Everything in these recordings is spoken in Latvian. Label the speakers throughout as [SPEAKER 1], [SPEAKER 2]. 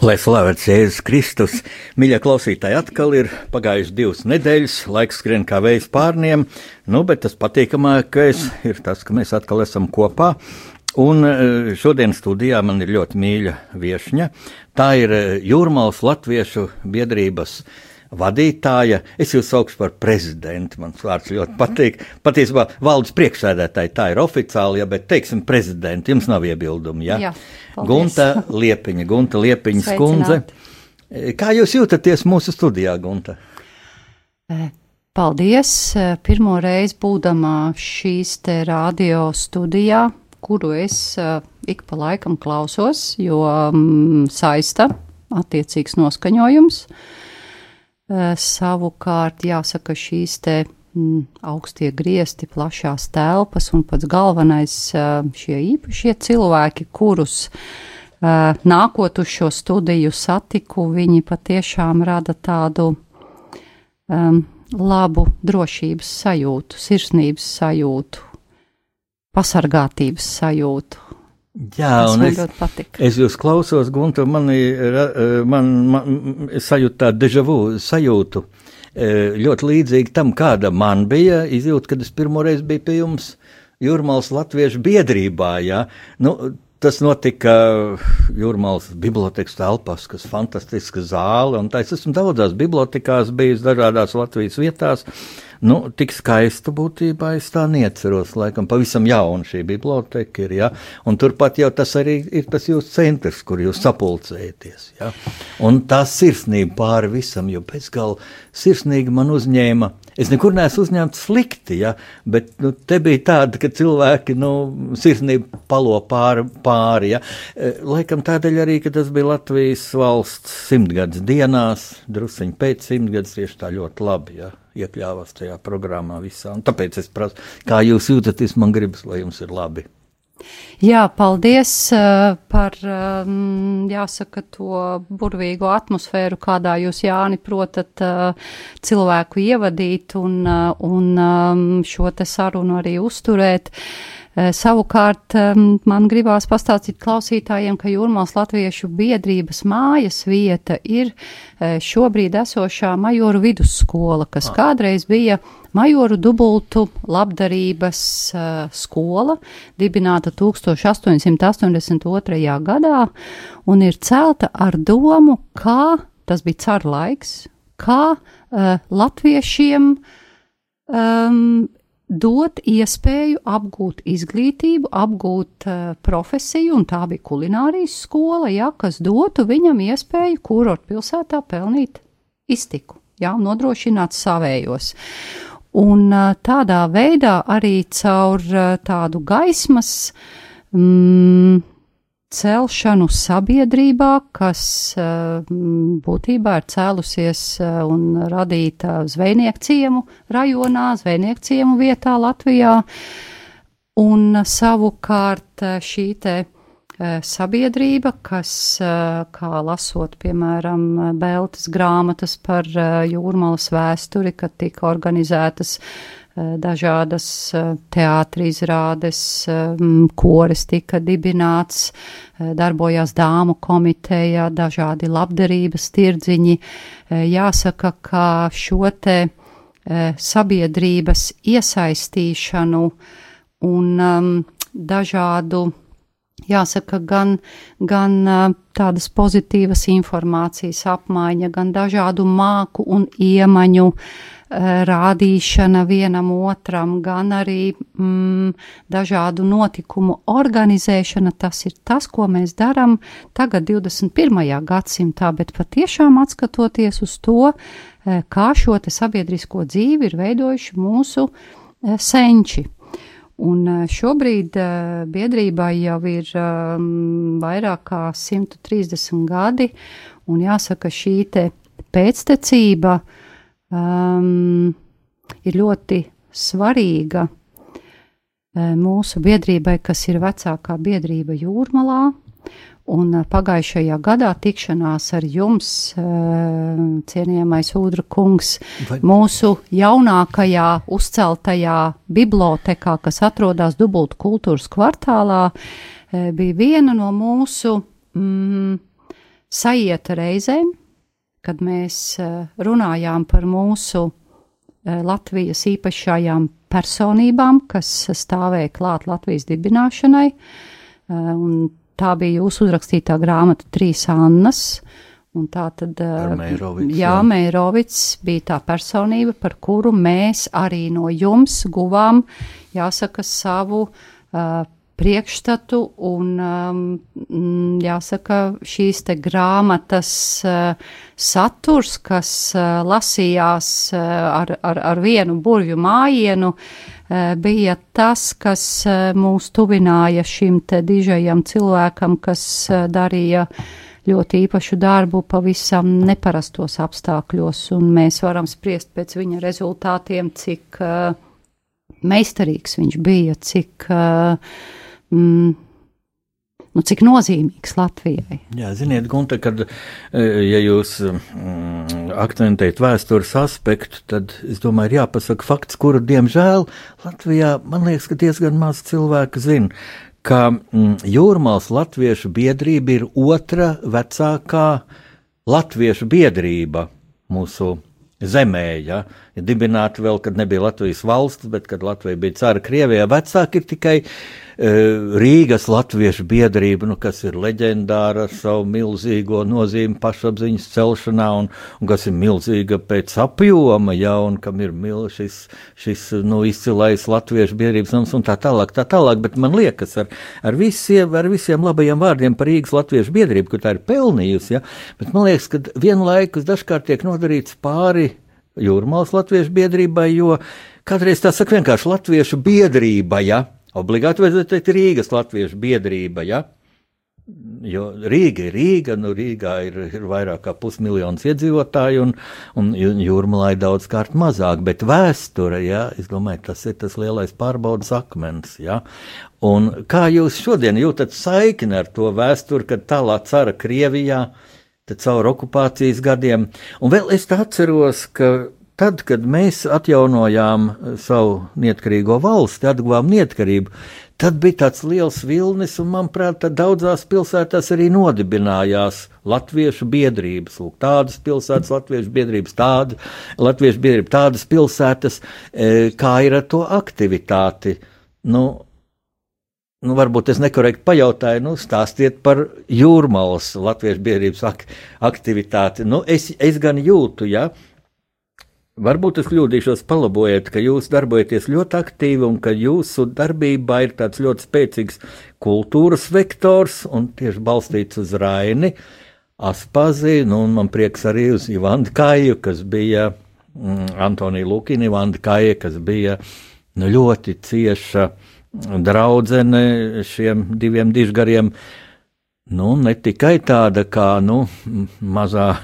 [SPEAKER 1] Lai slavēts Jēzus Kristus, mīļie klausītāji, atkal ir pagājušas divas nedēļas, laiks skrien kā vējs pārniem, nu, bet tas patīkamākais ir tas, ka mēs atkal esam kopā. Un eh, šodien studijā man ir ļoti mīļa viesņa. Tā ir eh, Jūrmālas Latviešu biedrības uh, vadītāja. Es jūs saukšu par prezidentu. Man vārds ļoti patīk. Patiesībā valdes priekšsēdētāji tā ir oficiāli, ja, bet teiksim prezidenti. Jums nav iebildumu, ja? Jā. Paldies. Gunta Liepiņa, Gunta Liepiņa skundze. Kā jūs jūtaties mūsu studijā, Gunta?
[SPEAKER 2] E, paldies! E, pirmo reizi būdama šīs te radio studijā, kuru es e, ik pa laikam klausos, jo mm, saista attiecīgs noskaņojums. Uh, savukārt, jāsaka, šīs te mm, augstie griesti, plašās telpas un pats galvenais eh, šie īpašie cilvēki, kurus uh, nākot uz šo studiju satiku, viņi patiešām rada tādu um, labu drošības sajūtu, sirsnības sajūtu, pasargātības sajūtu.
[SPEAKER 1] Jā, Tas un es, es jūs klausos, Gunter, man, man, man sajūta tādu deja vu sajūtu. E, ļoti līdzīgi tam, kāda man bija izjūta, kad es pirmoreiz biju pie jums Jūrmālas Latviešu biedrībā. Ja? Nu, tas notika Jūrmālas bibliotekas telpās, kas ir fantastiska zāle, es esmu daudzās bibliotekās bijis dažādās Latvijas vietās. Uh, Nu, tik skaistu būtībā es tā neceros. Laikam pavisam jauna šī biblioteka ir. Ja? Un turpat jau tas arī ir tas jūsu centrs, kur jūs sapulcējaties. Ja? Un tā sirsnība pāri visam, jo gala sirsnīgi man uzņēma. Es nekur neesmu uzņemts slikti, ja? bet nu, te bija tāda, ka cilvēki nu, sirsnīgi palo pāri. pāri ja? E, laikam tādēļ arī, ka tas bija Latvijas valsts simtgadus dienās, drusciņi pēc simtgadus tieši tā ļoti labi. Ja? Iekļāvās tajā programmā visā. Un tāpēc es prasu, kā jūs jūtaties, man gribas, lai jums ir labi.
[SPEAKER 2] Jā, paldies uh, par, um, jāsaka, to burvīgo atmosfēru, kādā jūs, Jāni, protat uh, cilvēku ievadīt un, un šo te sarunu arī uzturēt. Eh, savukārt man gribās pastāstīt klausītājiem, ka Jūrmāls Latviešu biedrības mājas vieta ir eh, šobrīd esošā Majoru vidusskola, kas ah. kādreiz bija Majoru dubultu labdarības uh, skola, dibināta 1882. gadā un ir celta ar domu, kā tas bija caru laiks, kā uh, latviešiem um, dot iespēju apgūt izglītību, apgūt uh, profesiju, un tā bija kulinārijas skola, ja, kas dotu viņam iespēju kurort pilsētā pelnīt iztiku, ja, nodrošināt savējos. Un uh, tādā veidā arī caur uh, tādu gaismas mm, celšanu sabiedrībā, kas eh, būtībā ir cēlusies eh, un radīta zvejnieku ciemu rajonā, zvejnieku ciemu vietā Latvijā. Un savukārt eh, šī te sabiedrība, kas, kā lasot, piemēram, Beltas grāmatas par jūrmalas vēsturi, kad tika organizētas uh, dažādas eh, teātrizrādes, eh, koris tika dibināts, darbojās dāmu komiteja, dažādi labdarības tirdziņi. Jāsaka, ka šo te sabiedrības iesaistīšanu un um, dažādu jāsaka, gan, gan tādas pozitīvas informācijas apmaiņa, gan dažādu māku un iemaņu rādīšana vienam otram, gan arī mm, dažādu notikumu organizēšana. Tas ir tas, ko mēs darām tagad, 21. gadsimtā, bet patiešām atskatoties uz to, kā šo sabiedrisko dzīvi ir veidojuši mūsu senči. Un šobrīd biedrībai jau ir vairāk kā 130 gadi, un jāsaka, šī te pēctecība um, ir ļoti svarīga mūsu biedrībai, kas ir vecākā biedrība Jūrmalā. Un pagājušajā gadā tikšanās ar jums, cienījamais Udra kungs, Vai... mūsu jaunākajā uzceltajā bibliotekā, kas atrodas Dubultu kultūras kvartālā, bija viena no mūsu mm, sajieta reizēm, kad mēs runājām par mūsu Latvijas īpašajām personībām, kas stāvēja klāt Latvijas dibināšanai. Un tā bija jūsu uzrakstītā grāmata Trīs Annas. Un tā tad
[SPEAKER 1] Meirovic,
[SPEAKER 2] jā, jā. Meirovics bija tā personība, par kuru mēs arī no jums guvām, jāsaka, savu uh, priekšstatu un, um, jāsaka, šīs te grāmatas uh, saturs, kas uh, lasījās uh, ar, ar, ar vienu burvju mājienu, uh, bija tas, kas uh, mūs tuvināja šim te dižajam cilvēkam, kas uh, darīja ļoti īpašu darbu pavisam neparastos apstākļos, un mēs varam spriest pēc viņa rezultātiem, cik uh, meistarīgs viņš bija, cik uh, mm, nu, cik nozīmīgs Latvijai.
[SPEAKER 1] Jā, ziniet, Gunte, kad e, ja jūs mm, akcentējat vēstures aspektu, tad es domāju, ir jāpasaka fakts, kuru, diemžēl, Latvijā, man liekas, ka diezgan maz cilvēku zina, ka mm, Jūrmāls Latviešu biedrība ir otra vecākā latviešu biedrība mūsu zemē. Ja? ja dibināta vēl, kad nebija Latvijas valsts, bet kad Latvija bija cara Krievijā, vecāki ir tikai Rīgas latviešu biedrība, nu, kas ir leģendāra ar savu milzīgo nozīmi pašapziņas celšanā, un, un kas ir milzīga pēc apjoma, ja, un kam ir mil, šis, šis nu, izcilais latviešu biedrības nams un tā tālāk, tā tālāk, bet man liekas, ar, ar, visiem, ar visiem labajiem vārdiem par Rīgas latviešu biedrību, kur tā ir pelnījusi, ja, bet man liekas, ka vienlaikus dažkārt tiek nodarīts pāri Jūrmālas latviešu biedrībai, jo kādreiz tā saka vienkārši latviešu biedrība, ja, Obligāti vajadzētu teikt Rīgas latviešu biedrība, ja? Jo Rīga ir Rīga, nu Rīgā ir, ir vairāk kā pusmiljons iedzīvotāju, un, un jūrmalā ir daudz kārt mazāk, bet vēsture, ja, es domāju, tas ir tas lielais pārbaudas akmens, ja. Un kā jūs šodien jūtat saikni ar to vēsturi, kad tālāk cara Krievijā, tad caur okupācijas gadiem, un vēl es atceros, ka Tad, kad mēs atjaunojām savu neatkarīgo valsti, atguvām neatkarību, tad bija tāds liels vilnis, un, manuprāt, daudzās pilsētās arī nodibinājās latviešu biedrības. Lūk, tādas pilsētas, latviešu biedrības, tāda, latviešu biedrība, tādas pilsētas, e, kā ir ar to aktivitāti. Nu, Nu, varbūt es nekorekti pajautāju, nu, stāstiet par jūrmālas latviešu biedrības ak aktivitāti. Nu, es, es gan jūtu, ja, Varbūt es kļūdīšos, palabojiet, ka jūs darbojaties ļoti aktīvi un ka jūsu darbībā ir tāds ļoti spēcīgs kultūras vektors un tieši balstīts uz Raini, Aspazi, nu, un man prieks arī uz Ivandu Kāju, kas bija mm, Antonija Lukina, Ivanda Kāja, kas bija nu, ļoti cieša draudzene šiem diviem dižgariem. Nu, ne tikai tāda kā nu, mazā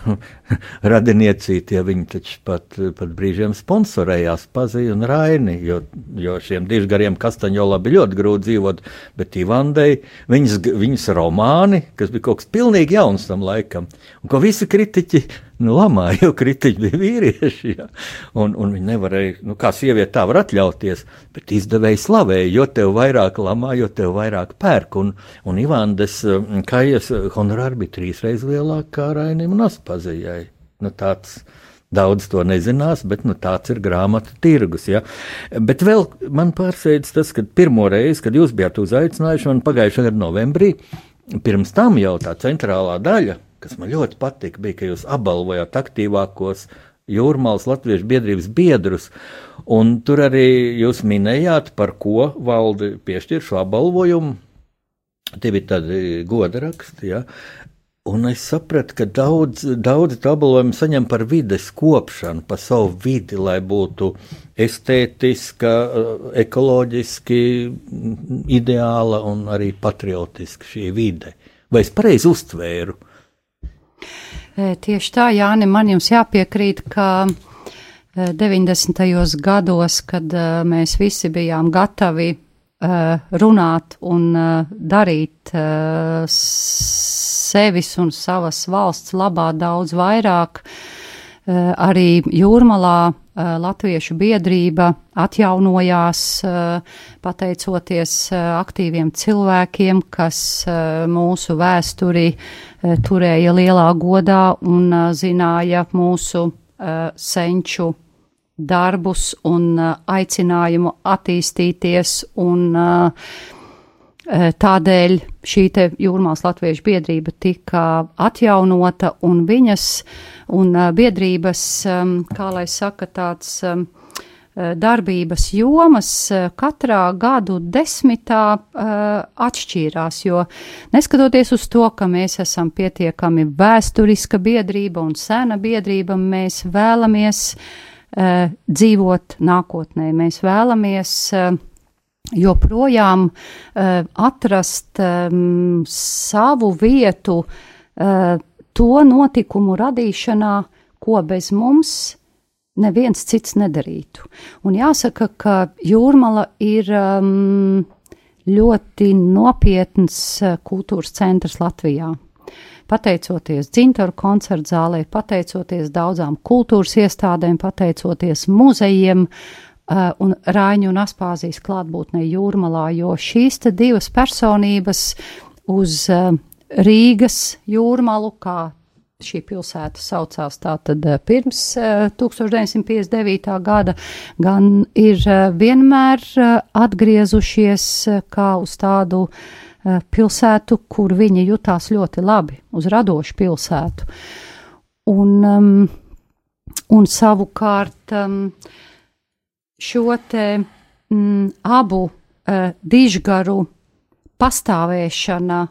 [SPEAKER 1] radiniecīte, ja viņi taču pat, pat brīžiem sponsorējās Paziju un Raini, jo, jo šiem dižgariem Kastaņolā bija ļoti grūti dzīvot, bet Ivandei viņas, viņas romāni, kas bija kaut kas pilnīgi jauns tam laikam, un ko visi kritiķi nu, lamā, jo kritiķi bija vīrieši. Ja? Un, un viņi nevarēja, nu, kā sieviete tā var atļauties, bet izdevēji slavēja, jo tev vairāk lamā, jo tev vairāk pērk. Un, un Ivandes mm, kājas honorāri bija trīsreiz lielāk kā Rainim un Aspazijai. Nu, tāds, Daudz to nezinās, bet nu, tāds ir grāmatu tirgus. Ja? Bet vēl man pārsteidz tas, ka pirmo reizi, kad jūs bijāt uzaicinājuši man pagājušā gada novembrī, pirms tam jau tā centrālā daļa kas man ļoti patika, bija, ka jūs apbalvojāt aktīvākos Jūrmālas Latviešu biedrības biedrus. Un tur arī jūs minējāt, par ko valde piešķir šo apbalvojumu. Tie bija tādi goda raksti, ja. Un es sapratu, ka daudz, daudz apbalvojumu saņem par vides kopšanu, par savu vidi, lai būtu estētiska, ekoloģiski ideāla un arī patriotiska šī vide. Vai es pareizi uztvēru?
[SPEAKER 2] Tieši tā, Jāni, man jums jāpiekrīt, ka 90. gados, kad mēs visi bijām gatavi runāt un darīt sevis un savas valsts labā daudz vairāk, arī jūrmalā Latviešu biedrība atjaunojās pateicoties aktīviem cilvēkiem, kas mūsu vēsturi turēja lielā godā un zināja mūsu senču darbus un aicinājumu attīstīties un Tādēļ šī Jūrmālas Latviešu biedrība tika atjaunota un viņas un biedrības, kā lai saka, tāds darbības jomas katrā gadu desmitā atšķīrās, jo neskatoties uz to, ka mēs esam pietiekami vēsturiska biedrība un sena biedrība, mēs vēlamies dzīvot nākotnē, mēs vēlamies joprojām uh, atrast um, savu vietu uh, to notikumu radīšanā, ko bez mums neviens cits nedarītu. Un jāsaka, ka Jūrmala ir um, ļoti nopietns uh, kultūras centrs Latvijā. Pateicoties dzintaru koncertu zālē, pateicoties daudzām kultūras iestādēm, pateicoties muzejiem, uh, uh, un Rāņu un Aspāzijas klātbūtnē jūrmalā, jo šīs divas personības uz uh, Rīgas jūrmalu, kā šī pilsēta saucās tātad pirms uh, 1959. gada, gan ir uh, vienmēr uh, atgriezušies uh, kā uz tādu uh, pilsētu, kur viņi jutās ļoti labi, uz radošu pilsētu. Un, um, un savukārt um, šo te mm, abu uh, dižgaru pastāvēšana uh,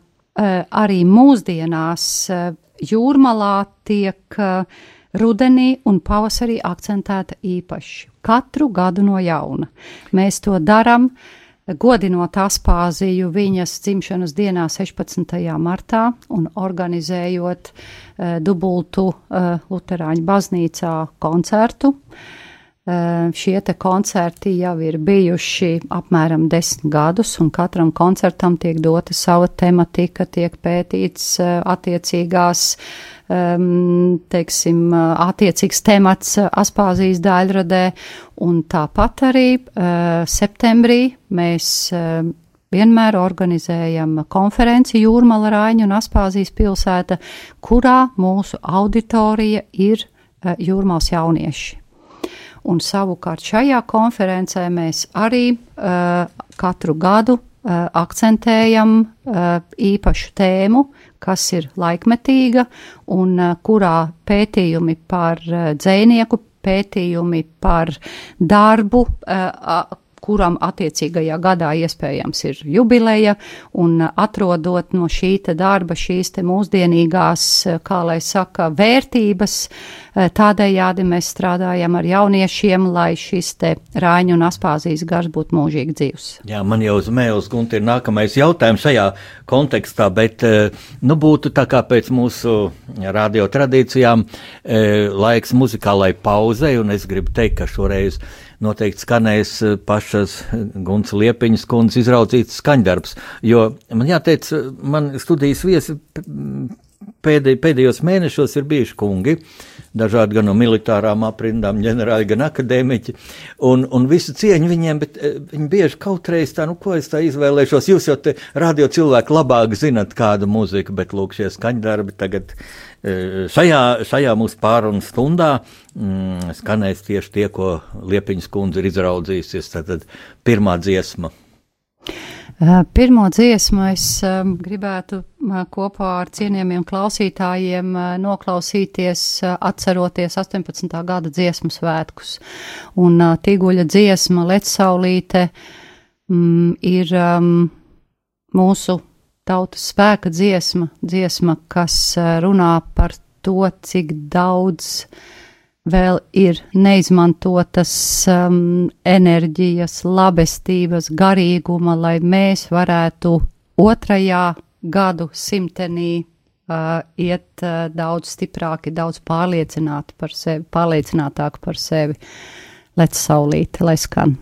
[SPEAKER 2] arī mūsdienās uh, jūrmalā tiek uh, rudenī un pavasarī akcentēta īpaši. Katru gadu no jauna. Mēs to darām, godinot Aspāziju viņas dzimšanas dienā 16. martā un organizējot uh, dubultu uh, Luterāņu baznīcā koncertu. Uh, Šie te koncerti jau ir bijuši apmēram desmit gadus, un katram koncertam tiek dota sava tematika, tiek pētīts attiecīgās, teiksim, attiecīgs temats Aspāzijas daļradē, un tāpat arī septembrī mēs vienmēr organizējam konferenci Jūrmala Rāņa un Aspāzijas pilsēta, kurā mūsu auditorija ir Jūrmals jaunieši. Un savukārt šajā konferencē mēs arī uh, katru gadu uh, akcentējam uh, īpašu tēmu, kas ir laikmetīga un uh, kurā pētījumi par uh, dzēnieku, pētījumi par darbu, uh, kuram attiecīgajā gadā iespējams ir jubileja, un atrodot no šī darba šīs mūsdienīgās, kā lai saka, vērtības, tādējādi mēs strādājam ar jauniešiem, lai šis te rāņu un aspāzijas gars būtu mūžīgi dzīvs.
[SPEAKER 1] Jā, man jau uz mēles, Gunti, ir nākamais jautājums šajā kontekstā, bet, nu, būtu tā kā pēc mūsu radio tradīcijām laiks muzikālai pauzei, un es gribu teikt, ka šoreiz noteikti skanēs eh, pašas Guns Liepiņas kundzes izraudzīts skaņdarbs, jo man jāteic, man studijas viesi pēdēj, pēdējos mēnešos ir bijuši kungi, dažādi gan no militārām aprindām, ģenerāļi, gan akadēmiķi, un, un visu cieņu viņiem, bet eh, viņi bieži kautreiz tā, nu, ko es tā izvēlēšos, jūs jau te radio cilvēki labāk zinat kādu mūziku, bet lūk, šie skaņdarbi tagad Eh, šajā, šajā mūsu pārunu stundā mm, skanēs tieši tie, ko Liepiņas kundze ir izraudzījusies. Tad pirmā dziesma.
[SPEAKER 2] Pirmo dziesmu es gribētu kopā ar cienījamiem klausītājiem noklausīties, atceroties 18. gada dziesmu svētkus. Un Tīguļa dziesma Letsaulīte mm, ir um, mūsu tautas spēka dziesma, dziesma, kas runā par to, cik daudz vēl ir neizmantotas um, enerģijas, labestības, garīguma, lai mēs varētu otrajā gadu simtenī uh, iet uh, daudz stiprāki, daudz pārliecināti par sevi, pārliecinātāki par sevi. Lec saulīte, lai skan!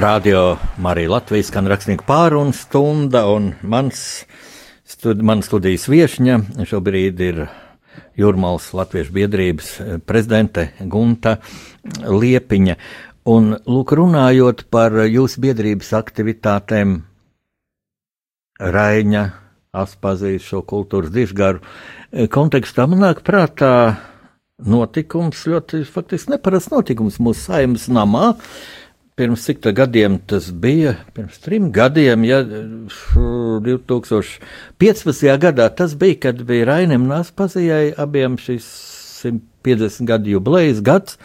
[SPEAKER 1] Radio Marija Latvijas skan rakstnieku pārunu stunda, un mans, stud, man studijas viešņa šobrīd ir Jūrmālas Latviešu biedrības prezidente Gunta Liepiņa. Un, lūk, runājot par jūsu biedrības aktivitātēm, Raiņa, Aspazīs šo kultūras dižgaru kontekstā man nāk prātā notikums, ļoti faktiski neparasts notikums mūsu saimnes namā. Pirms cik gadiem tas bija? Pirms trim gadiem, ja 2015. gadā tas bija, kad bija Rainim Nāspazijai abiem šis 150 gadu jubilejas gads.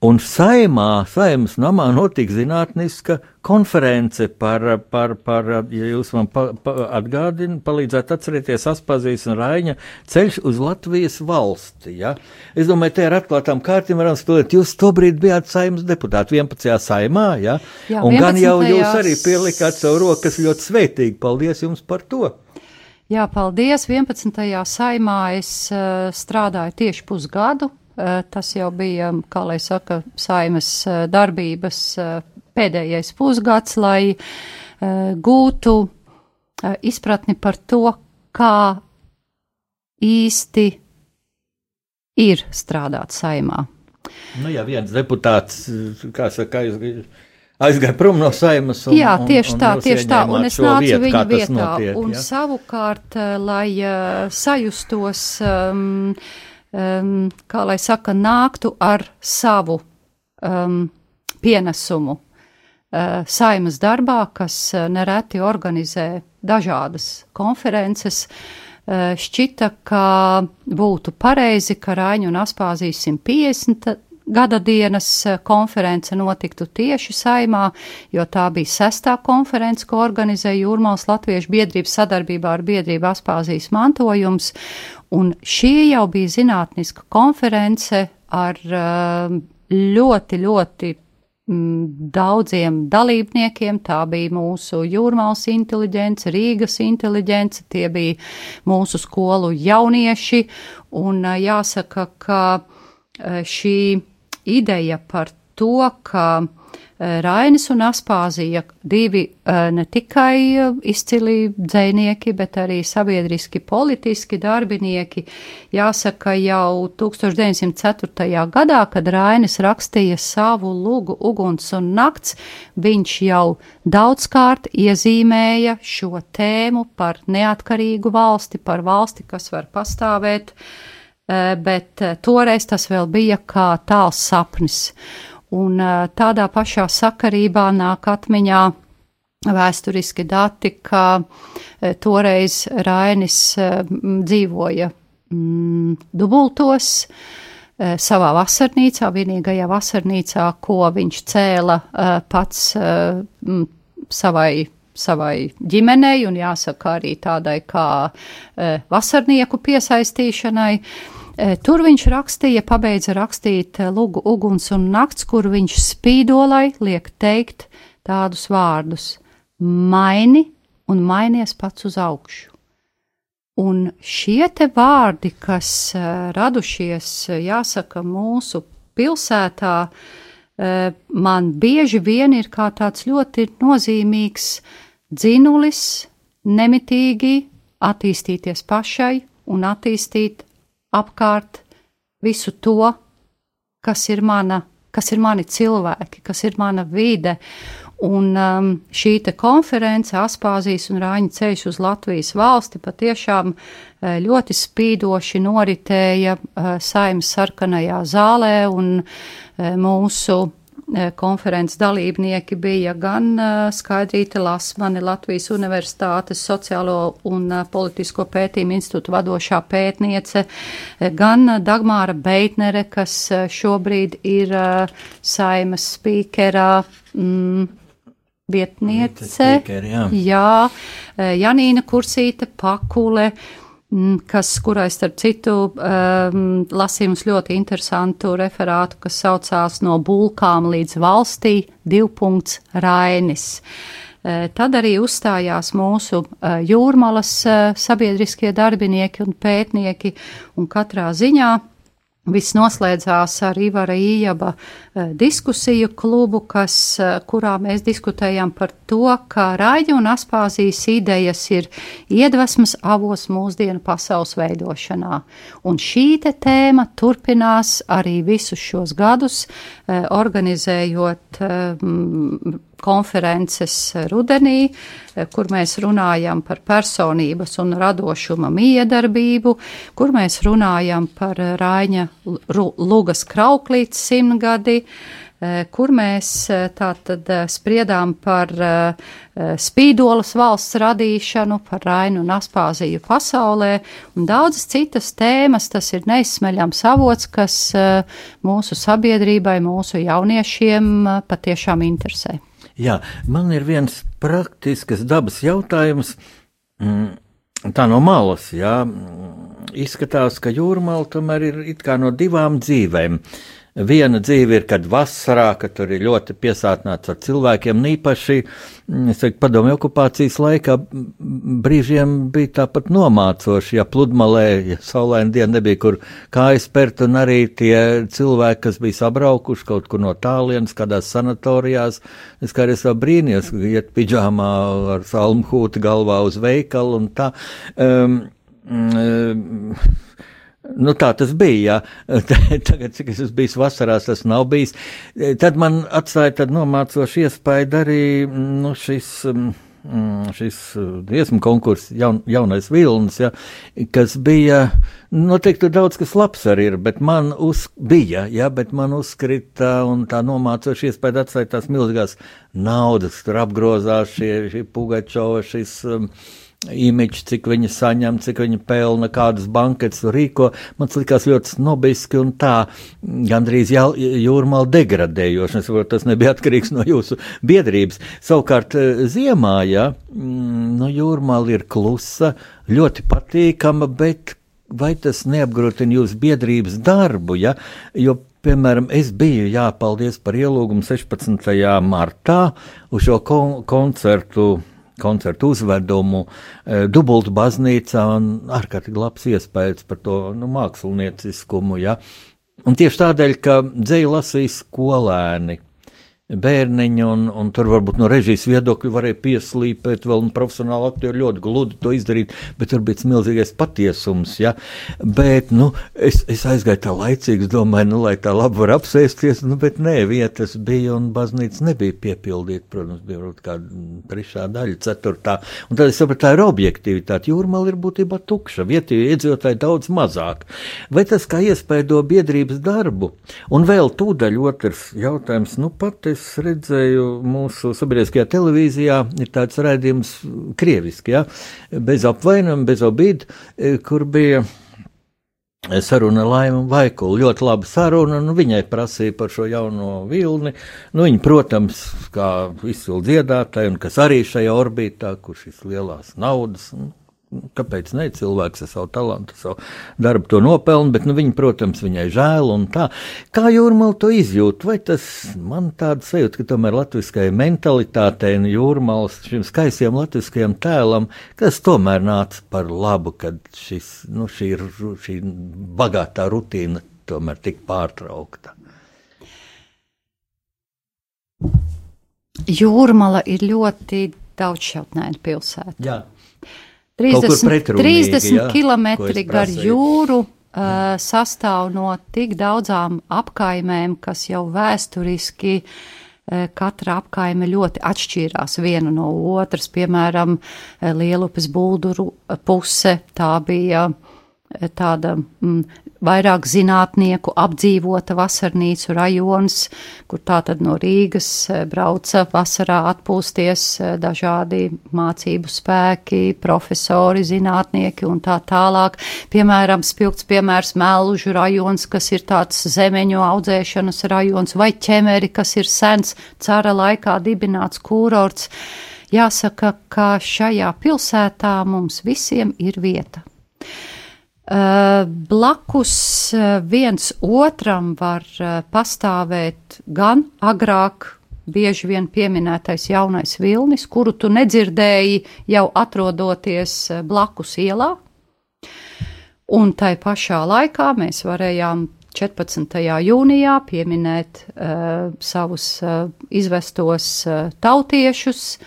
[SPEAKER 1] Un saimā, saimas namā notika zinātniska konference par, par, par ja jūs man pa, pa, atgādināt, palīdzēt atcerēties Aspazijas un Raiņa ceļš uz Latvijas valsti. Ja? Es domāju, te ar atklātām kārtīm varam spēlēt. Jūs tobrīd bijāt saimas deputāti 11. saimā, ja? Jā, un 11. gan jau jūs arī pielikāt savu roku, kas ļoti sveitīgi. Paldies jums par to!
[SPEAKER 2] Jā, paldies. 11. saimā es uh, strādāju tieši pusgadu tas jau bija, kā lai saka, saimas eh, darbības eh, pēdējais pusgads, lai gūtu izpratni par to, kā īsti ir strādāt saimā.
[SPEAKER 1] Nu, ja viens deputāts, kā saka, aizgāja prom no saimas. Un,
[SPEAKER 2] jā, tieši un, tā, un tieši tā, un es nācu vietu, viņa vietā. Notiek, un ja? savukārt, lai uh, sajustos um, um, kā lai saka, nāktu ar savu um, pienesumu uh, saimas darbā, kas uh, nereti organizē dažādas konferences. Uh, šķita, ka būtu pareizi, ka Rāņu un Aspāzijas 150 gada dienas eh, konference notiktu tieši saimā, jo tā bija sestā konference, ko organizēja Jūrmāls Latviešu biedrības sadarbībā ar biedrību Aspāzijas mantojums, un šī jau bija zinātniska konference ar eh, ļoti, ļoti mm, daudziem dalībniekiem. Tā bija mūsu jūrmālas inteliģence, Rīgas inteliģence, tie bija mūsu skolu jaunieši, un eh, jāsaka, ka šī ideja par to, ka Rainis un Aspāzija divi e, ne tikai e, izcili dzēnieki, bet arī sabiedriski politiski darbinieki. Jāsaka, jau 1904. gadā, kad Rainis rakstīja savu lugu Uguns un nakts, viņš jau daudzkārt iezīmēja šo tēmu par neatkarīgu valsti, par valsti, kas var pastāvēt Eh, bet eh, toreiz tas vēl bija kā tāls sapnis. Un tādā pašā sakarībā nāk atmiņā vēsturiski dati, ka toreiz Rainis dzīvoja dubultos savā vasarnīcā, vienīgajā vasarnīcā, ko viņš cēla pats savai savai ģimenei un jāsaka arī tādai kā vasarnieku piesaistīšanai. E, tur viņš rakstīja, pabeidza rakstīt e, Lūgu uguns un nakts, kur viņš spīdolai liek teikt tādus vārdus - maini un mainies pats uz augšu. Un šie te vārdi, kas uh, radušies, jāsaka, mūsu pilsētā, man bieži vien ir kā tāds ļoti nozīmīgs dzinulis, nemitīgi attīstīties pašai un attīstīt apkārt visu to, kas ir, mana, kas ir mani cilvēki, kas ir mana vide. Un um, šī konference, Aspāzijas un Rāņa ceļš uz Latvijas valsti, patiešām uh, ļoti spīdoši noritēja uh, saimnes sarkanajā zālē, un uh, mūsu Eh, konferences dalībnieki bija gan eh, Skaidrīta Lasmani, Latvijas Universitātes sociālo un eh, politisko pētījumu institūtu vadošā pētniece, gan Dagmāra Beitnere, kas šobrīd ir saimas spīkerā. Mm, vietniece, speaker, jā. jā, Janīna Kursīte Pakule, uh, kas, kurai starp citu um, lasījums ļoti interesantu referātu, kas saucās no bulkām līdz valstī, divpunkts Rainis. Uh, tad arī uzstājās mūsu uh, jūrmalas uh, sabiedriskie darbinieki un pētnieki, un katrā ziņā Viss noslēdzās ar Ivara Ījaba eh, diskusiju klubu, kas, eh, kurā mēs diskutējām par to, kā Raļa un Aspāzijas idejas ir iedvesmas avos mūsdienu pasaules veidošanā. Un šī te tēma turpinās arī visus šos gadus, eh, organizējot konferences rudenī, eh, kur mēs runājam par personības un radošuma miedarbību, kur mēs runājam par Raiņa Lugas krauklītes simtgadi, eh, kur mēs eh, tātad spriedām par spīdolas valsts radīšanu, par Rainu un Aspāziju pasaulē un daudzas citas tēmas. Tas ir neizsmeļams avots, kas mūsu sabiedrībai, mūsu jauniešiem patiešām interesē.
[SPEAKER 1] Jā, man ir viens praktisks dabas jautājums. Mm, tā no malas, jā, izskatās, ka jūrmāla tomēr ir no divām dzīvēm. Uh, Viena dzīve ir, kad vasarā, kad tur ir ļoti piesātnāts ar cilvēkiem, īpaši, mm, teiktu, padomju okupācijas laikā brīžiem bija tāpat nomācoši, ja pludmalē, ja saulaina diena nebija, kur kājas pert, un arī tie cilvēki, kas bija sabraukuši kaut kur no tālienes, kādās sanatorijās, es kā arī es vēl brīnījos, iet pidžāmā ar salmhūti galvā uz veikalu un tā. Um, um, Nu, tā tas bija. Tagad, cik es esmu bijis vasarās, tas nav bijis. Tad man atstāja nomācošu iespēju arī nu, šis. Mm, šis dziesmu konkurss, jaun, jaunais vilnis, ja, kas bija, noteikti daudz kas labs arī ir, bet man uz, bija, ja, bet man uzkrita un tā nomācoši iespēja atstāt tās milzīgās naudas, tur apgrozās šie, šie Pugačova, šis. Um, imidžu, cik viņi saņem, cik viņi pelna, kādas banketes rīko. Man likās ļoti snobiski un tā gandrīz jūrmāla degradējoši. Es saprotu, tas nebija atkarīgs no jūsu biedrības. Savukārt eh, ziemā, ja, mm, nu, jūrmāla ir klusa, ļoti patīkama, bet vai tas neapgrūtina jūsu biedrības darbu, ja? jo Piemēram, es biju jāpaldies par ielūgumu 16. martā uz šo kon koncertu koncertu uzvedumu, e, dubultu baznīcā un ārkārtīgi labs iespējas par to nu, mākslinieciskumu. Ja? Un tieši tādēļ, ka dzēju lasīja skolēni bērniņi, un, un tur varbūt no režijas viedokļa varēja pieslīpēt, vēl profesionāli aktieri ļoti gludi to izdarīt, bet tur bija milzīgais patiesums. Ja? Bet nu, es, es aizgāju tā laicīgi, domāju, nu, lai tā labi var apsēsties, nu, bet nē, vietas bija un baznīca nebija piepildīta. Protams, bija varbūt kāda trešā daļa, ceturtā. Un tad es sapratu, tā ir objektivitāte. Jūrmāla ir būtībā tukša, vietējie iedzīvotāji daudz mazāk. Vai tas kā iespēja biedrības darbu? Un vēl tūdaļ otrs jautājums, nu pat es es redzēju mūsu sabiedriskajā televīzijā, ir tāds raidījums krieviski, ja, bez apvainojuma, bez obīd, kur bija saruna Laima Vaikula. Ļoti laba saruna, nu, viņai prasīja par šo jauno vilni. Nu, viņa, protams, kā izcili dziedātāja, un kas arī šajā orbītā, kur šīs lielās naudas, nu, Kāpēc ne? Cilvēks ar savu talantu, savu darbu to nopelna, bet nu, viņa, protams, viņai žēl un tā. Kā jūrmāla to izjūt? Vai tas man tāda sajūta, ka tomēr latviskajai mentalitātei un jūrmālas šim skaistajam latviskajam tēlam, kas tomēr nāca par labu, kad šis, nu, šī, šī bagātā rutīna tomēr tika pārtraukta?
[SPEAKER 2] Jūrmala ir ļoti daudzšķautnēna pilsēta.
[SPEAKER 1] Jā.
[SPEAKER 2] 30, 30 jā, km gar jūru. Uh, sastāv no tik daudzām apkaimēm, kas jau vēsturiski uh, katra apkaime ļoti atšķīrās viena no otras. Piemēram, Lielupes bulduru puse tā bija tāda mm, vairāk zinātnieku apdzīvota vasarnīcu rajons, kur tātad no Rīgas e, brauca vasarā atpūsties e, dažādi mācību spēki, profesori, zinātnieki un tā tālāk. Piemēram, spilgts piemērs Mellužu rajons, kas ir tāds zemeņu audzēšanas rajons, vai ķemeri, kas ir sens cara laikā dibināts kūrorts. Jāsaka, ka šajā pilsētā mums visiem ir vieta. Uh, blakus uh, viens otram var uh, pastāvēt gan agrāk bieži vien pieminētais jaunais vilnis, kuru tu nedzirdēji jau atrodoties blakus ielā. Un tai pašā laikā mēs varējām 14. jūnijā pieminēt uh, savus uh, izvestos uh, tautiešus,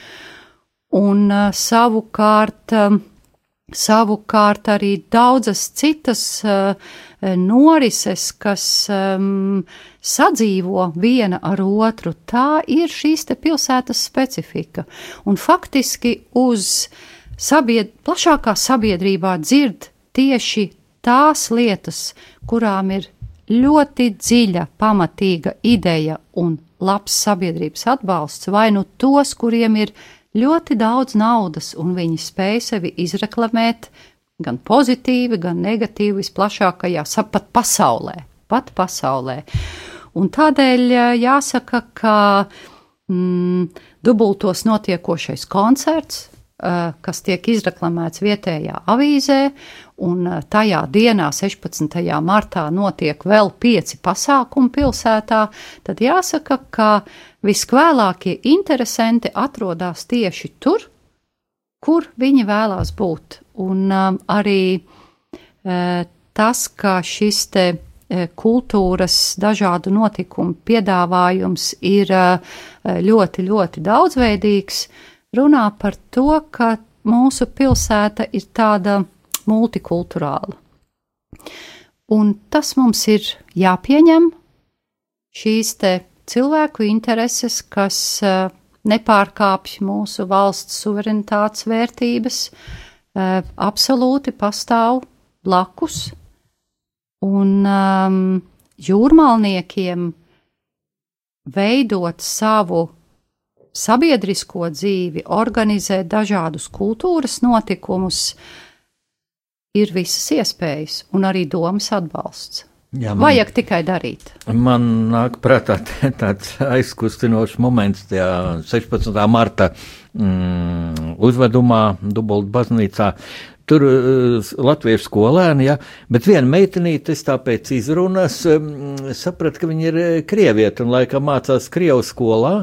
[SPEAKER 2] un uh, savukārt, uh, savukārt arī daudzas citas uh, norises, kas um, sadzīvo viena ar otru. Tā ir šīs te pilsētas specifika. Un faktiski uz sabied, plašākā sabiedrībā dzird tieši tās lietas, kurām ir ļoti dziļa, pamatīga ideja un labs sabiedrības atbalsts, vai nu tos, kuriem ir ļoti daudz naudas un viņi spēj sevi izreklamēt gan pozitīvi, gan negatīvi, visplašākajā, pat pasaulē. Pat pasaulē. Un tādēļ jāsaka, ka mm, dubultos notiekošais koncerts, kas tiek izreklamēts vietējā avīzē, un tajā dienā, 16. martā, notiek vēl pieci pasākumi pilsētā, tad jāsaka, ka viskvēlākie interesanti atrodas tieši tur, kur viņi vēlās būt. Un um, arī uh, tas, ka šis te kultūras dažādu notikumu piedāvājums ir ļoti, ļoti daudzveidīgs, runā par to, ka mūsu pilsēta ir tāda multikulturāla. Un tas mums ir jāpieņem, šīs te cilvēku intereses, kas uh, nepārkāpj mūsu valsts suverenitātes vērtības, eh, absolūti pastāv blakus. Un um, jūrmālniekiem veidot savu sabiedrisko dzīvi, organizēt dažādus kultūras notikumus, ir visas iespējas un arī domas atbalsts. Jā, man, Vajag tikai darīt.
[SPEAKER 1] Man nāk prātā tāds aizkustinošs moments, tajā 16. marta mm, uzvedumā Dubultu baznīcā. Tur uh, latviešu skolēni, ja, bet viena meitenīte, es tāpēc izrunas, um, sapratu, ka viņa ir eh, krievieta un laikam mācās Krievu skolā.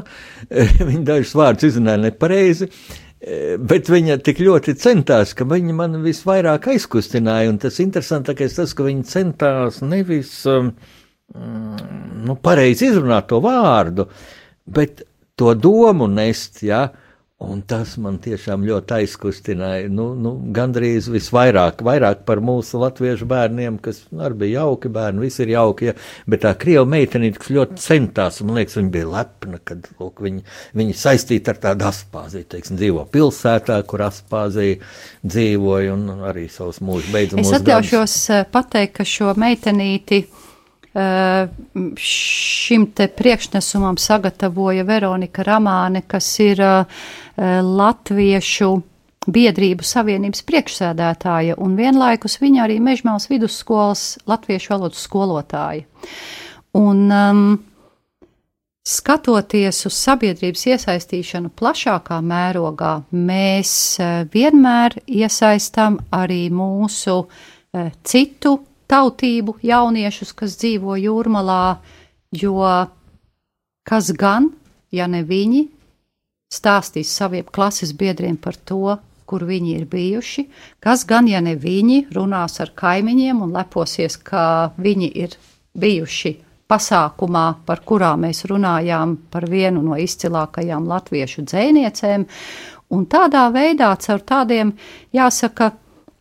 [SPEAKER 1] viņa dažus vārdus izrunāja nepareizi. Uh, Eh, bet viņa tik ļoti centās, ka viņa man visvairāk aizkustināja. Un tas interesantākais tas, ka viņa centās nevis um, nu, pareizi izrunāt to vārdu, bet to domu nest. Ja? Un tas man tiešām ļoti aizkustināja. Nu, nu, gandrīz visvairāk vairāk par mūsu latviešu bērniem, kas nu, arī bija jauki bērni, visi ir jauki. Ja, bet tā krieva meitenīte, kas ļoti centās, man liekas, viņa bija lepna, kad lūk, viņa, viņa saistīta ar tādu aspāziju, teiksim, dzīvo pilsētā, kur aspāzija dzīvoja un arī savus mūžus beidza.
[SPEAKER 2] Es atļaušos. Eh, pateikt, ka šo meitenīti Eh, šim te priekšnesumam sagatavoja Veronika Ramāne, kas ir eh, Latviešu biedrību savienības priekšsēdētāja, un vienlaikus viņa arī Mežmāls vidusskolas latviešu valodas skolotāja. Un, um, skatoties uz sabiedrības iesaistīšanu plašākā mērogā, mēs uh, vienmēr iesaistām arī mūsu citu tautību jauniešus, kas dzīvo jūrmalā, jo kas gan, ja ne viņi, stāstīs saviem klases biedriem par to, kur viņi ir bijuši, kas gan, ja ne viņi, runās ar kaimiņiem un leposies, ka viņi ir bijuši pasākumā, par kurā mēs runājām par vienu no izcilākajām latviešu dzēniecēm, un tādā veidā caur tādiem, jāsaka,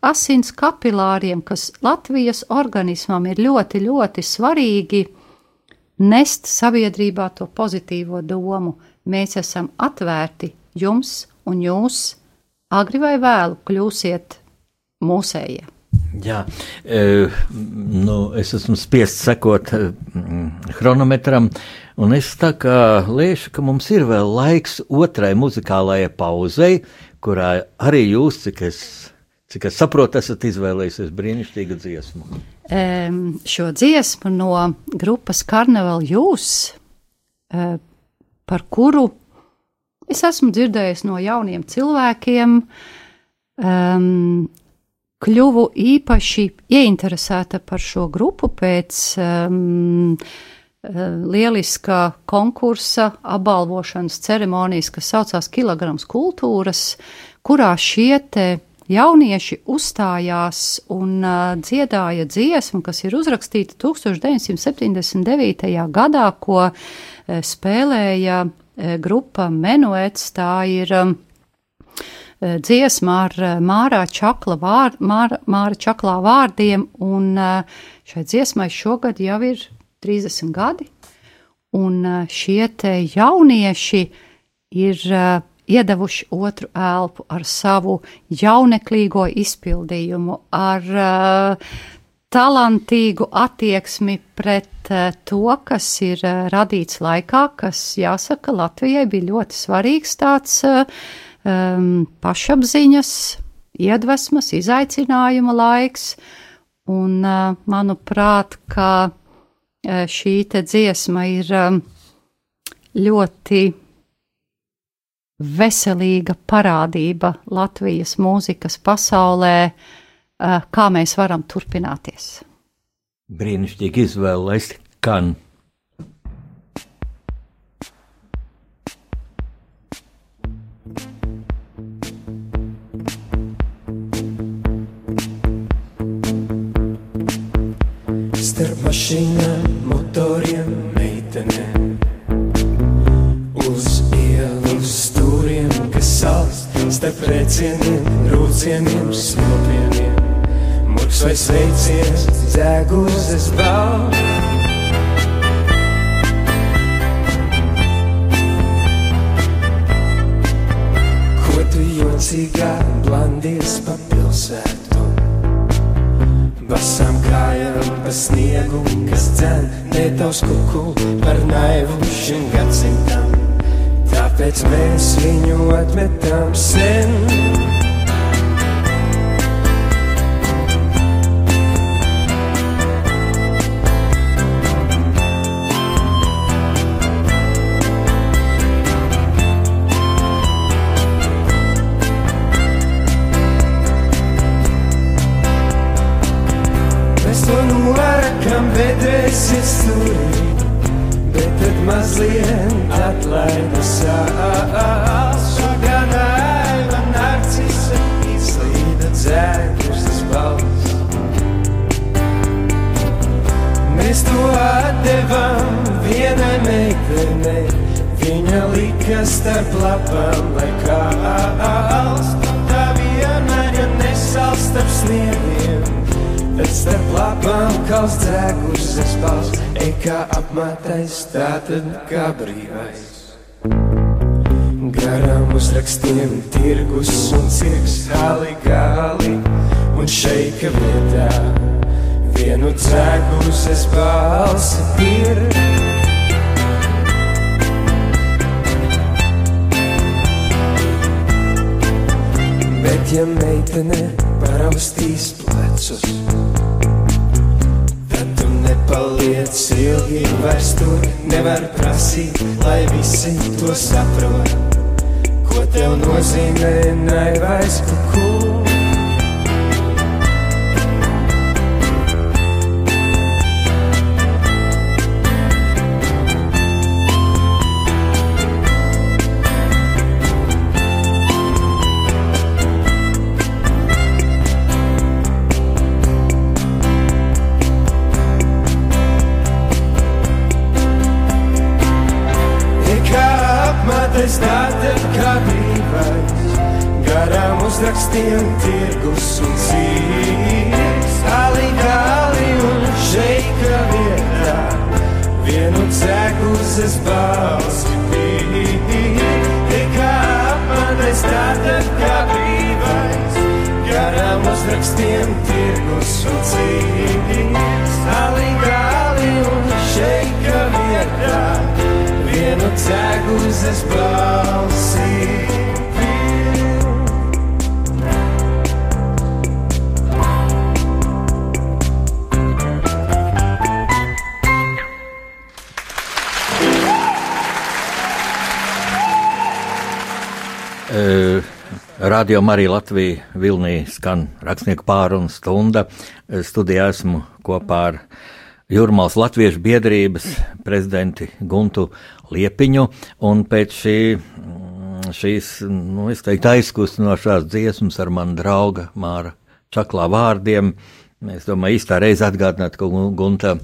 [SPEAKER 2] asins kapilāriem, kas Latvijas organismam ir ļoti, ļoti svarīgi nest sabiedrībā to pozitīvo domu. Mēs esam atvērti jums, un jūs agri vai vēlu kļūsiet mūsējie.
[SPEAKER 1] Jā, e, nu, es esmu spiests sekot e, chronometram, un es tā kā lieku, ka mums ir vēl laiks otrai muzikālajai pauzei, kurā arī jūs, cik es Cik es saprotu, esat izvēlējusies brīnišķīgu dziesmu.
[SPEAKER 2] Um, šo dziesmu no grupas Carnival Jūs, uh, par kuru es esmu dzirdējis no jauniem cilvēkiem, um, kļuvu īpaši ieinteresēta par šo grupu pēc um, lieliska konkursa apbalvošanas ceremonijas, kas saucās Kilograms kultūras, kurā šie te jaunieši uzstājās un uh, dziedāja dziesmu, kas ir uzrakstīta 1979. gadā, ko uh, spēlēja uh, grupa Menuets. Tā ir um, dziesma ar Mārā Čakla, vār, Māra, Māra Čaklā vārdiem, un šai dziesmai šogad jau ir 30 gadi, un šie te jaunieši ir iedevuši otru elpu ar savu jauneklīgo izpildījumu, ar uh, talantīgu attieksmi pret uh, to, kas ir uh, radīts laikā, kas, jāsaka, Latvijai bija ļoti svarīgs tāds um, pašapziņas, iedvesmas, izaicinājuma laiks, un, manuprāt, ka šī te dziesma ir ļoti veselīga parādība Latvijas mūzikas pasaulē, eh, kā mēs varam turpināties.
[SPEAKER 3] Brīnišķīgi izvēle, lai skan. Starp mašīnām, motoriem, meitenēm starp rēcieniem, rūcieniem, smilpieniem. Murks vai sveiciens, dzēguzes balva. Ko tu jocīgā blandies pa pilsētu? Basām kājām pa sniegu, kas dzen, ne tavs kukul par naivu šim gadsimtam. Tāpēc mēs viņu atmetam sen. kā apmātais, tātad kā brīvais. Garām uzrakstiem tirgus un cirks, hali gali un šeika vietā. Vienu dzēgus es balsi ir. Bet ja meitene paraustīs plecus, Paliec ilgi vairs tur, nevar prasīt, lai visi to saprot. Ko tev nozīmē naivais kukurūzs? Uzrakstiem tirgus un cīks, aligāli un šeika vietā, vienu cēkuzes balsi pīt, tikā apmanais tātad kā brīvais, garām uzrakstiem tirgus un cīks, aligāli un šeika vietā, vienu cēkuzes balsi Radio Marija Latvija Vilnī skan rakstnieku pārunu stunda. Studijā esmu kopā ar Jurmāls Latviešu biedrības prezidenti Guntu Liepiņu, un pēc šī mm,
[SPEAKER 1] šīs, nu, es teiktu, aizkustinošās dziesmas ar manu drauga Māra Čaklā vārdiem. Es domāju, īstā reize atgādināt, ka Gunta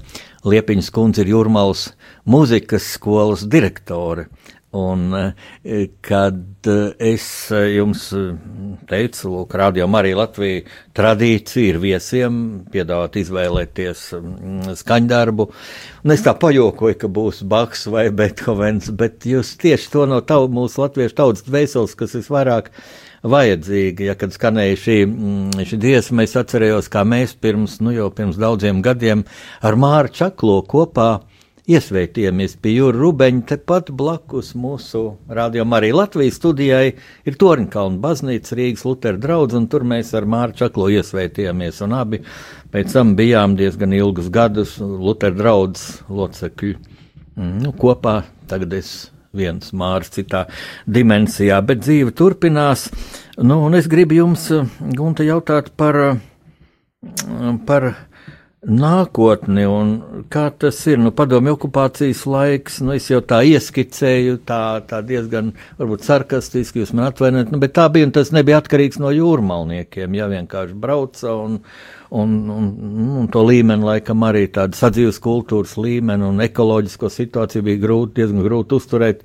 [SPEAKER 1] Liepiņas kundze ir Jurmals mūzikas skolas direktore. Un, e, kad e, es e, jums teicu, lūk, rādījām arī Latviju tradīciju ir viesiem piedāvāt izvēlēties skaņdarbu, un es tā pajokoju, ka būs Baks vai Bethovens, bet jūs tieši to no tavu mūsu latviešu tautas dvēseles, kas visvairāk vajadzīga. Ja kad skanēja šī, šī dziesma, es atcerējos, kā mēs pirms, nu jau pirms daudziem gadiem ar Māru Čaklo kopā iesvētījāmies pie Jūra Rubeņa, tepat blakus mūsu rādījumam arī Latvijas studijai ir Torinkalna baznīca Rīgas Lutera draudz, un tur mēs ar Māru Čaklo iesvētījāmies, un abi pēc tam bijām diezgan ilgus gadus Lutera draudz locekļi mm, nu, kopā. Tagad es viens mārs citā dimensijā, bet dzīve turpinās. Nu, un es gribu jums, Gunta, jautāt par, par nākotni un kā tas ir. Nu, padomju okupācijas laiks, nu, es jau tā ieskicēju, tā, tā diezgan, varbūt sarkastiski jūs man atvainojat, nu, bet tā bija un tas nebija atkarīgs no jūrmalniekiem, ja vienkārši brauca un, un, un, un to līmeni, laikam, arī tādu sadzīves kultūras līmeni un ekoloģisko situāciju bija grūti, diezgan grūti uzturēt.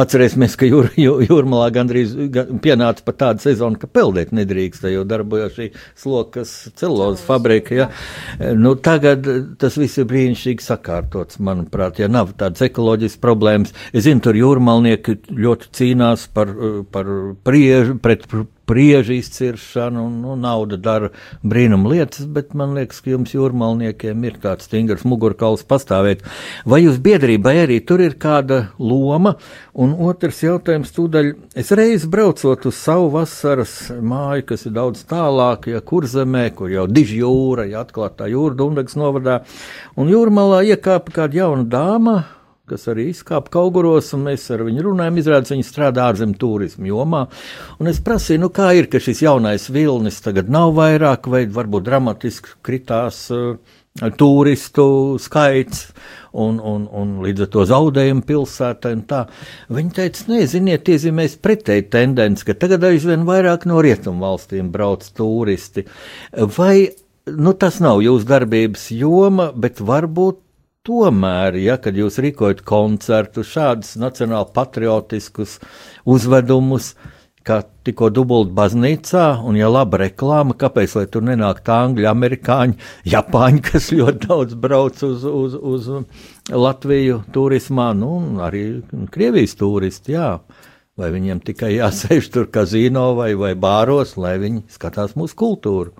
[SPEAKER 1] Atcerēsimies, ka jūr, jūr, jūrmalā gandrīz pienāca pat tāda sezona, ka peldēt nedrīkst, jo darbojas šī slokas celulozes fabrika. Ja. Nu, tagad tas viss ir brīnišķīgi sakārtots, manuprāt, ja nav tādas ekoloģiskas problēmas. Es zinu, tur jūrmalnieki ļoti cīnās par, par priežu, pret priežu izciršanu, un nu, nauda dara brīnum lietas, bet man liekas, ka jums jūrmalniekiem ir tāds stingrs mugurkauls pastāvēt. Vai jūs biedrībai arī tur ir kāda loma? Un otrs jautājums tūdaļ, es reiz braucot uz savu vasaras māju, kas ir daudz tālāk, ja kurzemē, kur jau diž jūra, ja atklātā jūra Dundagas novadā, un jūrmalā iekāpa kāda jauna dāma, kas arī izkāpa kauguros, un mēs ar viņu runājam. Izrādās, viņi strādā ārzemju turismu jomā. Un es prasīju, nu kā ir, ka šis jaunais vilnis tagad nav vairāk, vai varbūt dramatiski kritās uh, turistu skaits. Un, un, un līdz ar to zaudējumu pilsētai. Viņi teica, neziniet, iezīmēs pretēji tendenci, ka tagad aizvien vairāk no rietumu valstīm brauc turisti. Vai nu, tas nav jūsu darbības joma, bet varbūt Tomēr, ja kad jūs rīkojat koncertu, šādus nacionāli patriotiskus uzvedumus, kā tikko dubult baznīcā, un ja laba reklāma, kāpēc lai tur nenāk tā angļu, amerikāņu, japāņu, kas ļoti daudz brauc uz, uz, uz Latviju turismā, nu, arī Krievijas turisti, jā. Vai viņiem tikai jāsēž tur kazino vai, vai bāros, lai viņi skatās mūsu kultūru?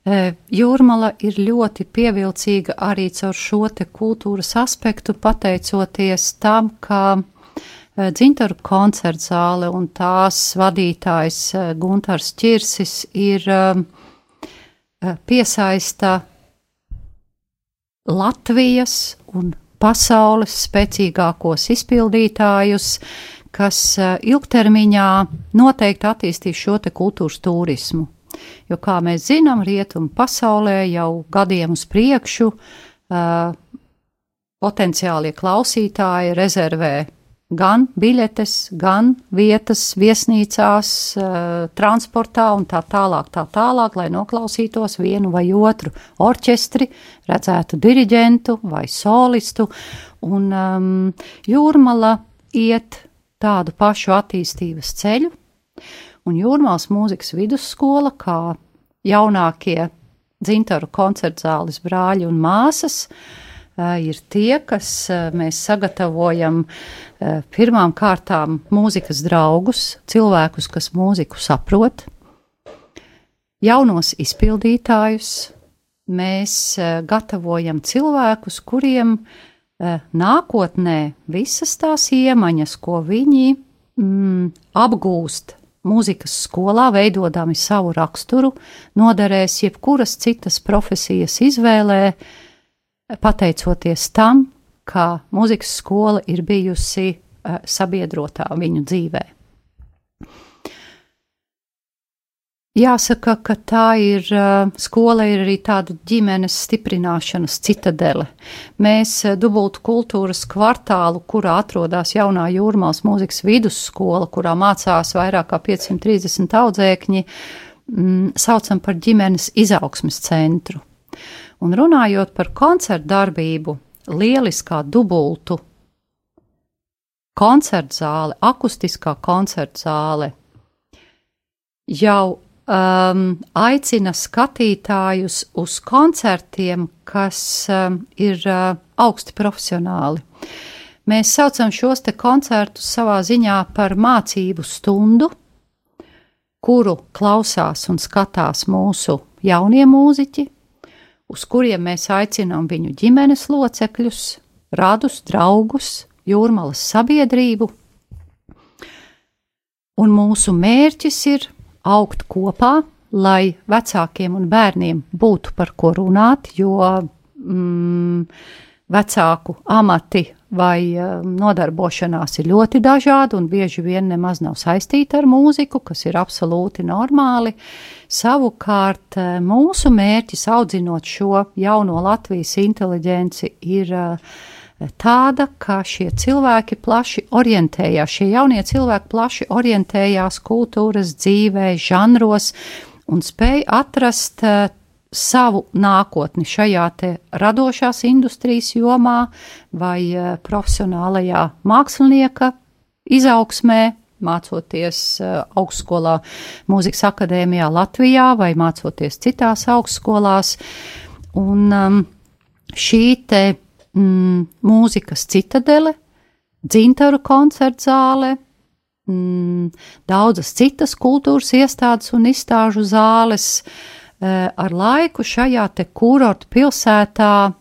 [SPEAKER 2] E, Jūrmala ir ļoti pievilcīga arī caur šo te kultūras aspektu, pateicoties tam, ka e, Dzintaru koncerta zāle un tās vadītājs e, Guntars Čirsis ir piesaista Latvijas un pasaules spēcīgākos izpildītājus, kas ilgtermiņā noteikti attīstīs šo te kultūras turismu. Jo, kā mēs zinām, rietumu pasaulē jau gadiem uz priekšu uh, potenciālie klausītāji rezervē gan biļetes, gan vietas viesnīcās, transportā un tā tālāk, tā tālāk, lai noklausītos vienu vai otru orķestri, redzētu diriģentu vai solistu. Un um, jūrmala iet tādu pašu attīstības ceļu, un Jūrmāls mūzikas vidusskola, kā jaunākie dzintaru koncertzāles brāļi un māsas, ir tie, kas mēs sagatavojam pirmām kārtām mūzikas draugus, cilvēkus, kas mūziku saprot, jaunos izpildītājus, mēs gatavojam cilvēkus, kuriem nākotnē visas tās iemaņas, ko viņi mm, apgūst mūzikas skolā, veidodami savu raksturu, noderēs jebkuras citas profesijas izvēlē, pateicoties tam, ka mūzikas skola ir bijusi uh, sabiedrotā viņu dzīvē. Jāsaka, ka tā ir skola, ir arī tāda ģimenes stiprināšanas citadele. Mēs dubultu kultūras kvartālu, kurā atrodas jaunā jūrmālas mūzikas vidusskola, kurā mācās vairāk kā 530 audzēkņi, m, saucam par ģimenes izaugsmes centru. Un runājot par koncertu darbību, lieliskā dubultu koncertu zāle, akustiskā koncertu zāle jau um, aicina skatītājus uz koncertiem, kas um, ir uh, augsti profesionāli. Mēs saucam šos te koncertus savā ziņā par mācību stundu, kuru klausās un skatās mūsu jaunie mūziķi, uz kuriem mēs aicinām viņu ģimenes locekļus, radus, draugus, jūrmalas sabiedrību. Un mūsu mērķis ir augt kopā, lai vecākiem un bērniem būtu par ko runāt, jo mm, vecāku amati vai um, nodarbošanās ir ļoti dažādi un bieži vien nemaz nav saistīti ar mūziku, kas ir absolūti normāli. Savukārt eh, mūsu mērķis audzinot šo jauno Latvijas inteliģenci ir uh, tāda, ka šie cilvēki plaši orientējās, šie jaunie cilvēki plaši orientējās kultūras dzīvē, žanros un spēja atrast uh, savu nākotni šajā radošās industrijas jomā vai uh, profesionālajā mākslinieka izaugsmē, mācoties uh, augstskolā, mūzikas akadēmijā Latvijā vai mācoties citās augstskolās. Un um, šī te mm, mūzikas citadele, dzintaru koncertzāle, mm, daudzas citas kultūras iestādes un izstāžu zāles. Uh, ar laiku šajā te kurortu pilsētā uh,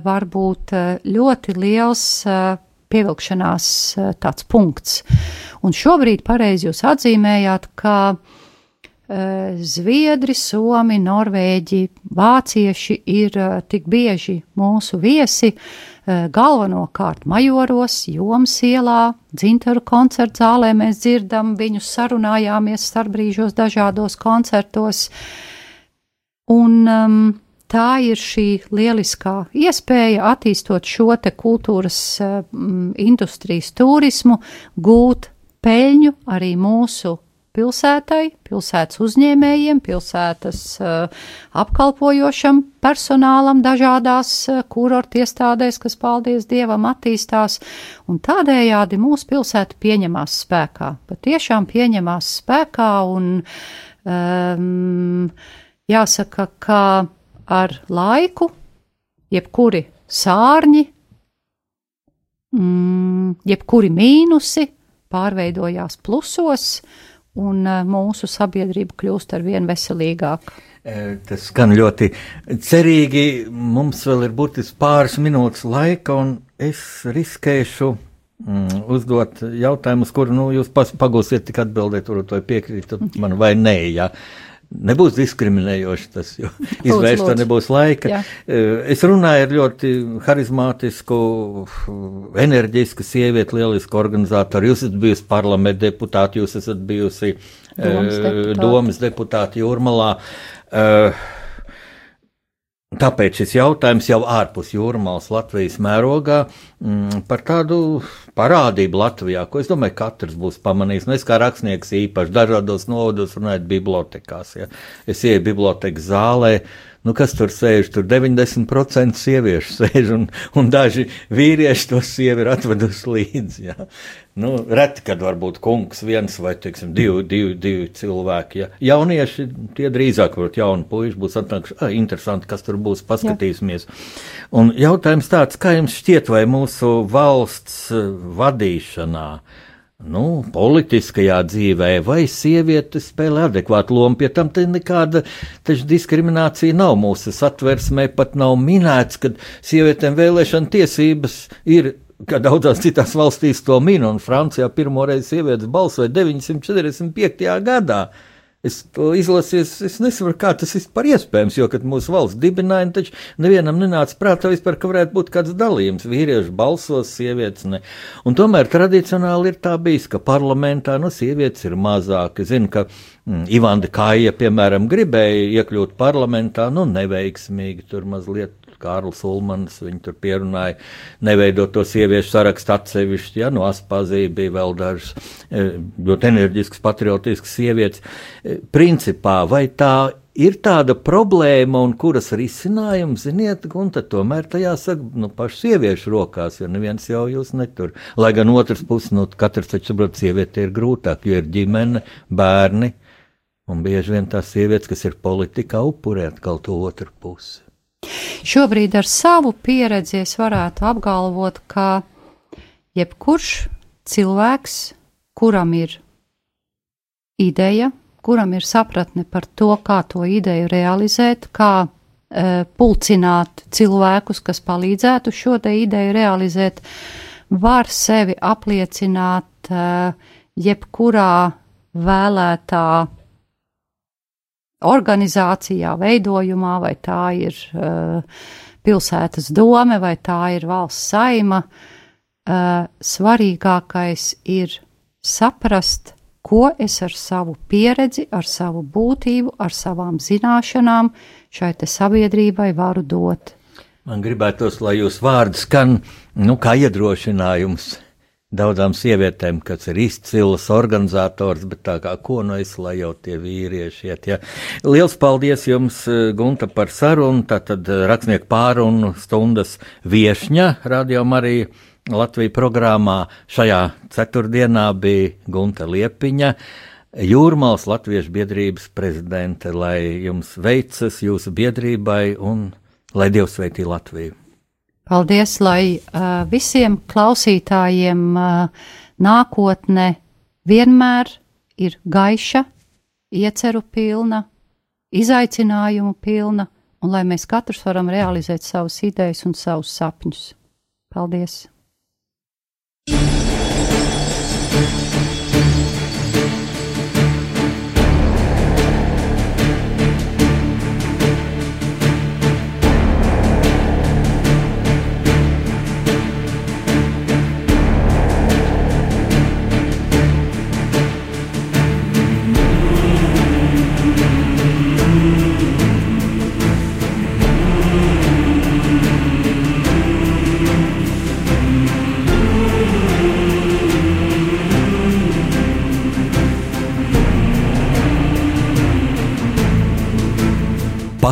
[SPEAKER 2] var būt uh, ļoti liels pievilkšanās tāds punkts. Un šobrīd pareizi jūs atzīmējāt, ka Eh, Zviedri, Somi, Norvēģi, Vācieši ir eh, tik bieži mūsu viesi, eh, galvenokārt majoros, joms ielā, dzintaru koncertu zālē mēs dzirdam, viņus sarunājāmies starpbrīžos dažādos koncertos. Un um, tā ir šī lieliskā iespēja attīstot šo te kultūras um, industrijas turismu, gūt peļņu arī mūsu pilsētai, pilsētas uzņēmējiem, pilsētas uh, apkalpojošam personālam dažādās uh, kurortu iestādēs, kas, paldies Dievam, attīstās, un tādējādi mūsu pilsēta pieņemās spēkā, patiešām pieņemās spēkā, un um, jāsaka, ka ar laiku jebkuri sārņi, mm, jebkuri mīnusi pārveidojās plusos, uh, un eh, mūsu sabiedrība kļūst ar vien veselīgāka.
[SPEAKER 1] Eh, tas skan ļoti cerīgi. Mums vēl ir burtiski pāris minūtes laika, un es riskēšu mm, uzdot jautājumu, uz kuru nu, jūs pagūsiet tik atbildēt, tur to piekrītu man vai nē. Ja. Nebūs diskriminējoši tas, jo izvērst to nebūs laika. Jā. Eh, es runāju ar ļoti harizmātisku, enerģisku sievieti, lielisku organizatoru. Jūs esat bijusi parlamenta deputāti, jūs esat bijusi domas eh, deputāti, domas deputāti Jūrmalā. Uh, Tāpēc šis jautājums jau ārpus jūrmālas Latvijas mērogā mm, par tādu parādību Latvijā, ko es domāju, katrs būs pamanījis. Nu, es kā rakstnieks īpaši dažādos novados runājot bibliotekās. Ja. Es ieju bibliotekas zālē, Nu, kas tur sēž? Tur 90% sieviešu sēž, un, un daži vīrieši to sievi ir atvedusi līdzi. Ja. Nu, reti, kad var būt kungs viens vai, teiksim, divi, divi, divi cilvēki. Ja. Jaunieši, tie drīzāk, varbūt jauni puiši būs atnākuši, ah, interesanti, kas tur būs, paskatīsimies. Jā. Un jautājums tāds, kā jums šķiet, vai mūsu valsts vadīšanā, uh, nu, politiskajā dzīvē, vai sieviete spēlē adekvātu lomu. Pie tam nekāda diskriminācija nav. Mūsu satversmē pat nav minēts, ka sievietēm vēlēšana tiesības ir. Kā daudzās citās valstīs to min, un Francijā pirmo reizi sievietes balsoja 945. gadā. Es to izlasīju, es, es nesaprotu, kā tas vispār iespējams, jo, kad mūsu valsts dibināja, taču nevienam nenāca prātā vispār, ka varētu būt kāds dalījums. Vīrieši balsos, sievietes ne. Un tomēr tradicionāli ir tā bijis, ka parlamentā nu, sievietes ir mazāk. Es zinu, ka mm, Ivanda Kāja, piemēram, gribēja iekļūt parlamentā, nu neveiksmīgi tur mazliet Kārlis Ulmans, viņi tur pierunāja neveidot to sieviešu sarakstu atsevišķi, ja, no Aspazija bija vēl dažas e, ļoti enerģiskas, patriotiskas sievietes. E, principā, vai tā ir tāda problēma, un kuras risinājums, ziniet, un tomēr tajā saka, nu, pašu sieviešu rokās, jo neviens jau jūs netur. Lai gan otrs puses, nu, katrs taču saprot, sieviete ir grūtāk, jo ir ģimene, bērni, un bieži vien tās sievietes, kas ir politikā, upurē atkal to otru pusi.
[SPEAKER 2] Šobrīd ar savu pieredzi es varētu apgalvot, ka jebkurš cilvēks, kuram ir ideja, kuram ir sapratne par to, kā to ideju realizēt, kā e, pulcināt cilvēkus, kas palīdzētu šo te ideju realizēt, var sevi apliecināt e, jebkurā vēlētā organizācijā, veidojumā, vai tā ir uh, pilsētas dome, vai tā ir valsts saima. Uh, svarīgākais ir saprast, ko es ar savu pieredzi, ar savu būtību, ar savām zināšanām šai sabiedrībai varu dot.
[SPEAKER 1] Man gribētos, lai jūs vārds skan nu, kā iedrošinājums daudzām sievietēm, kas ir izcils organizators, bet tā kā ko nu es, lai jau tie vīrieši iet. Ja. Liels paldies jums, eh, Gunta, par sarunu. Tātad eh, rakstnieku pārunu stundas viešņa Radio Marija Latvija programmā šajā ceturtdienā bija Gunta Liepiņa. Jūrmāls Latviešu biedrības prezidente, lai jums veicas jūsu biedrībai un lai Dievs sveitī Latviju!
[SPEAKER 2] Paldies, lai uh, visiem klausītājiem uh, nākotne vienmēr ir gaiša, ieceru pilna, izaicinājumu pilna, un lai mēs katrs varam realizēt savus idejas un savus sapņus. Paldies!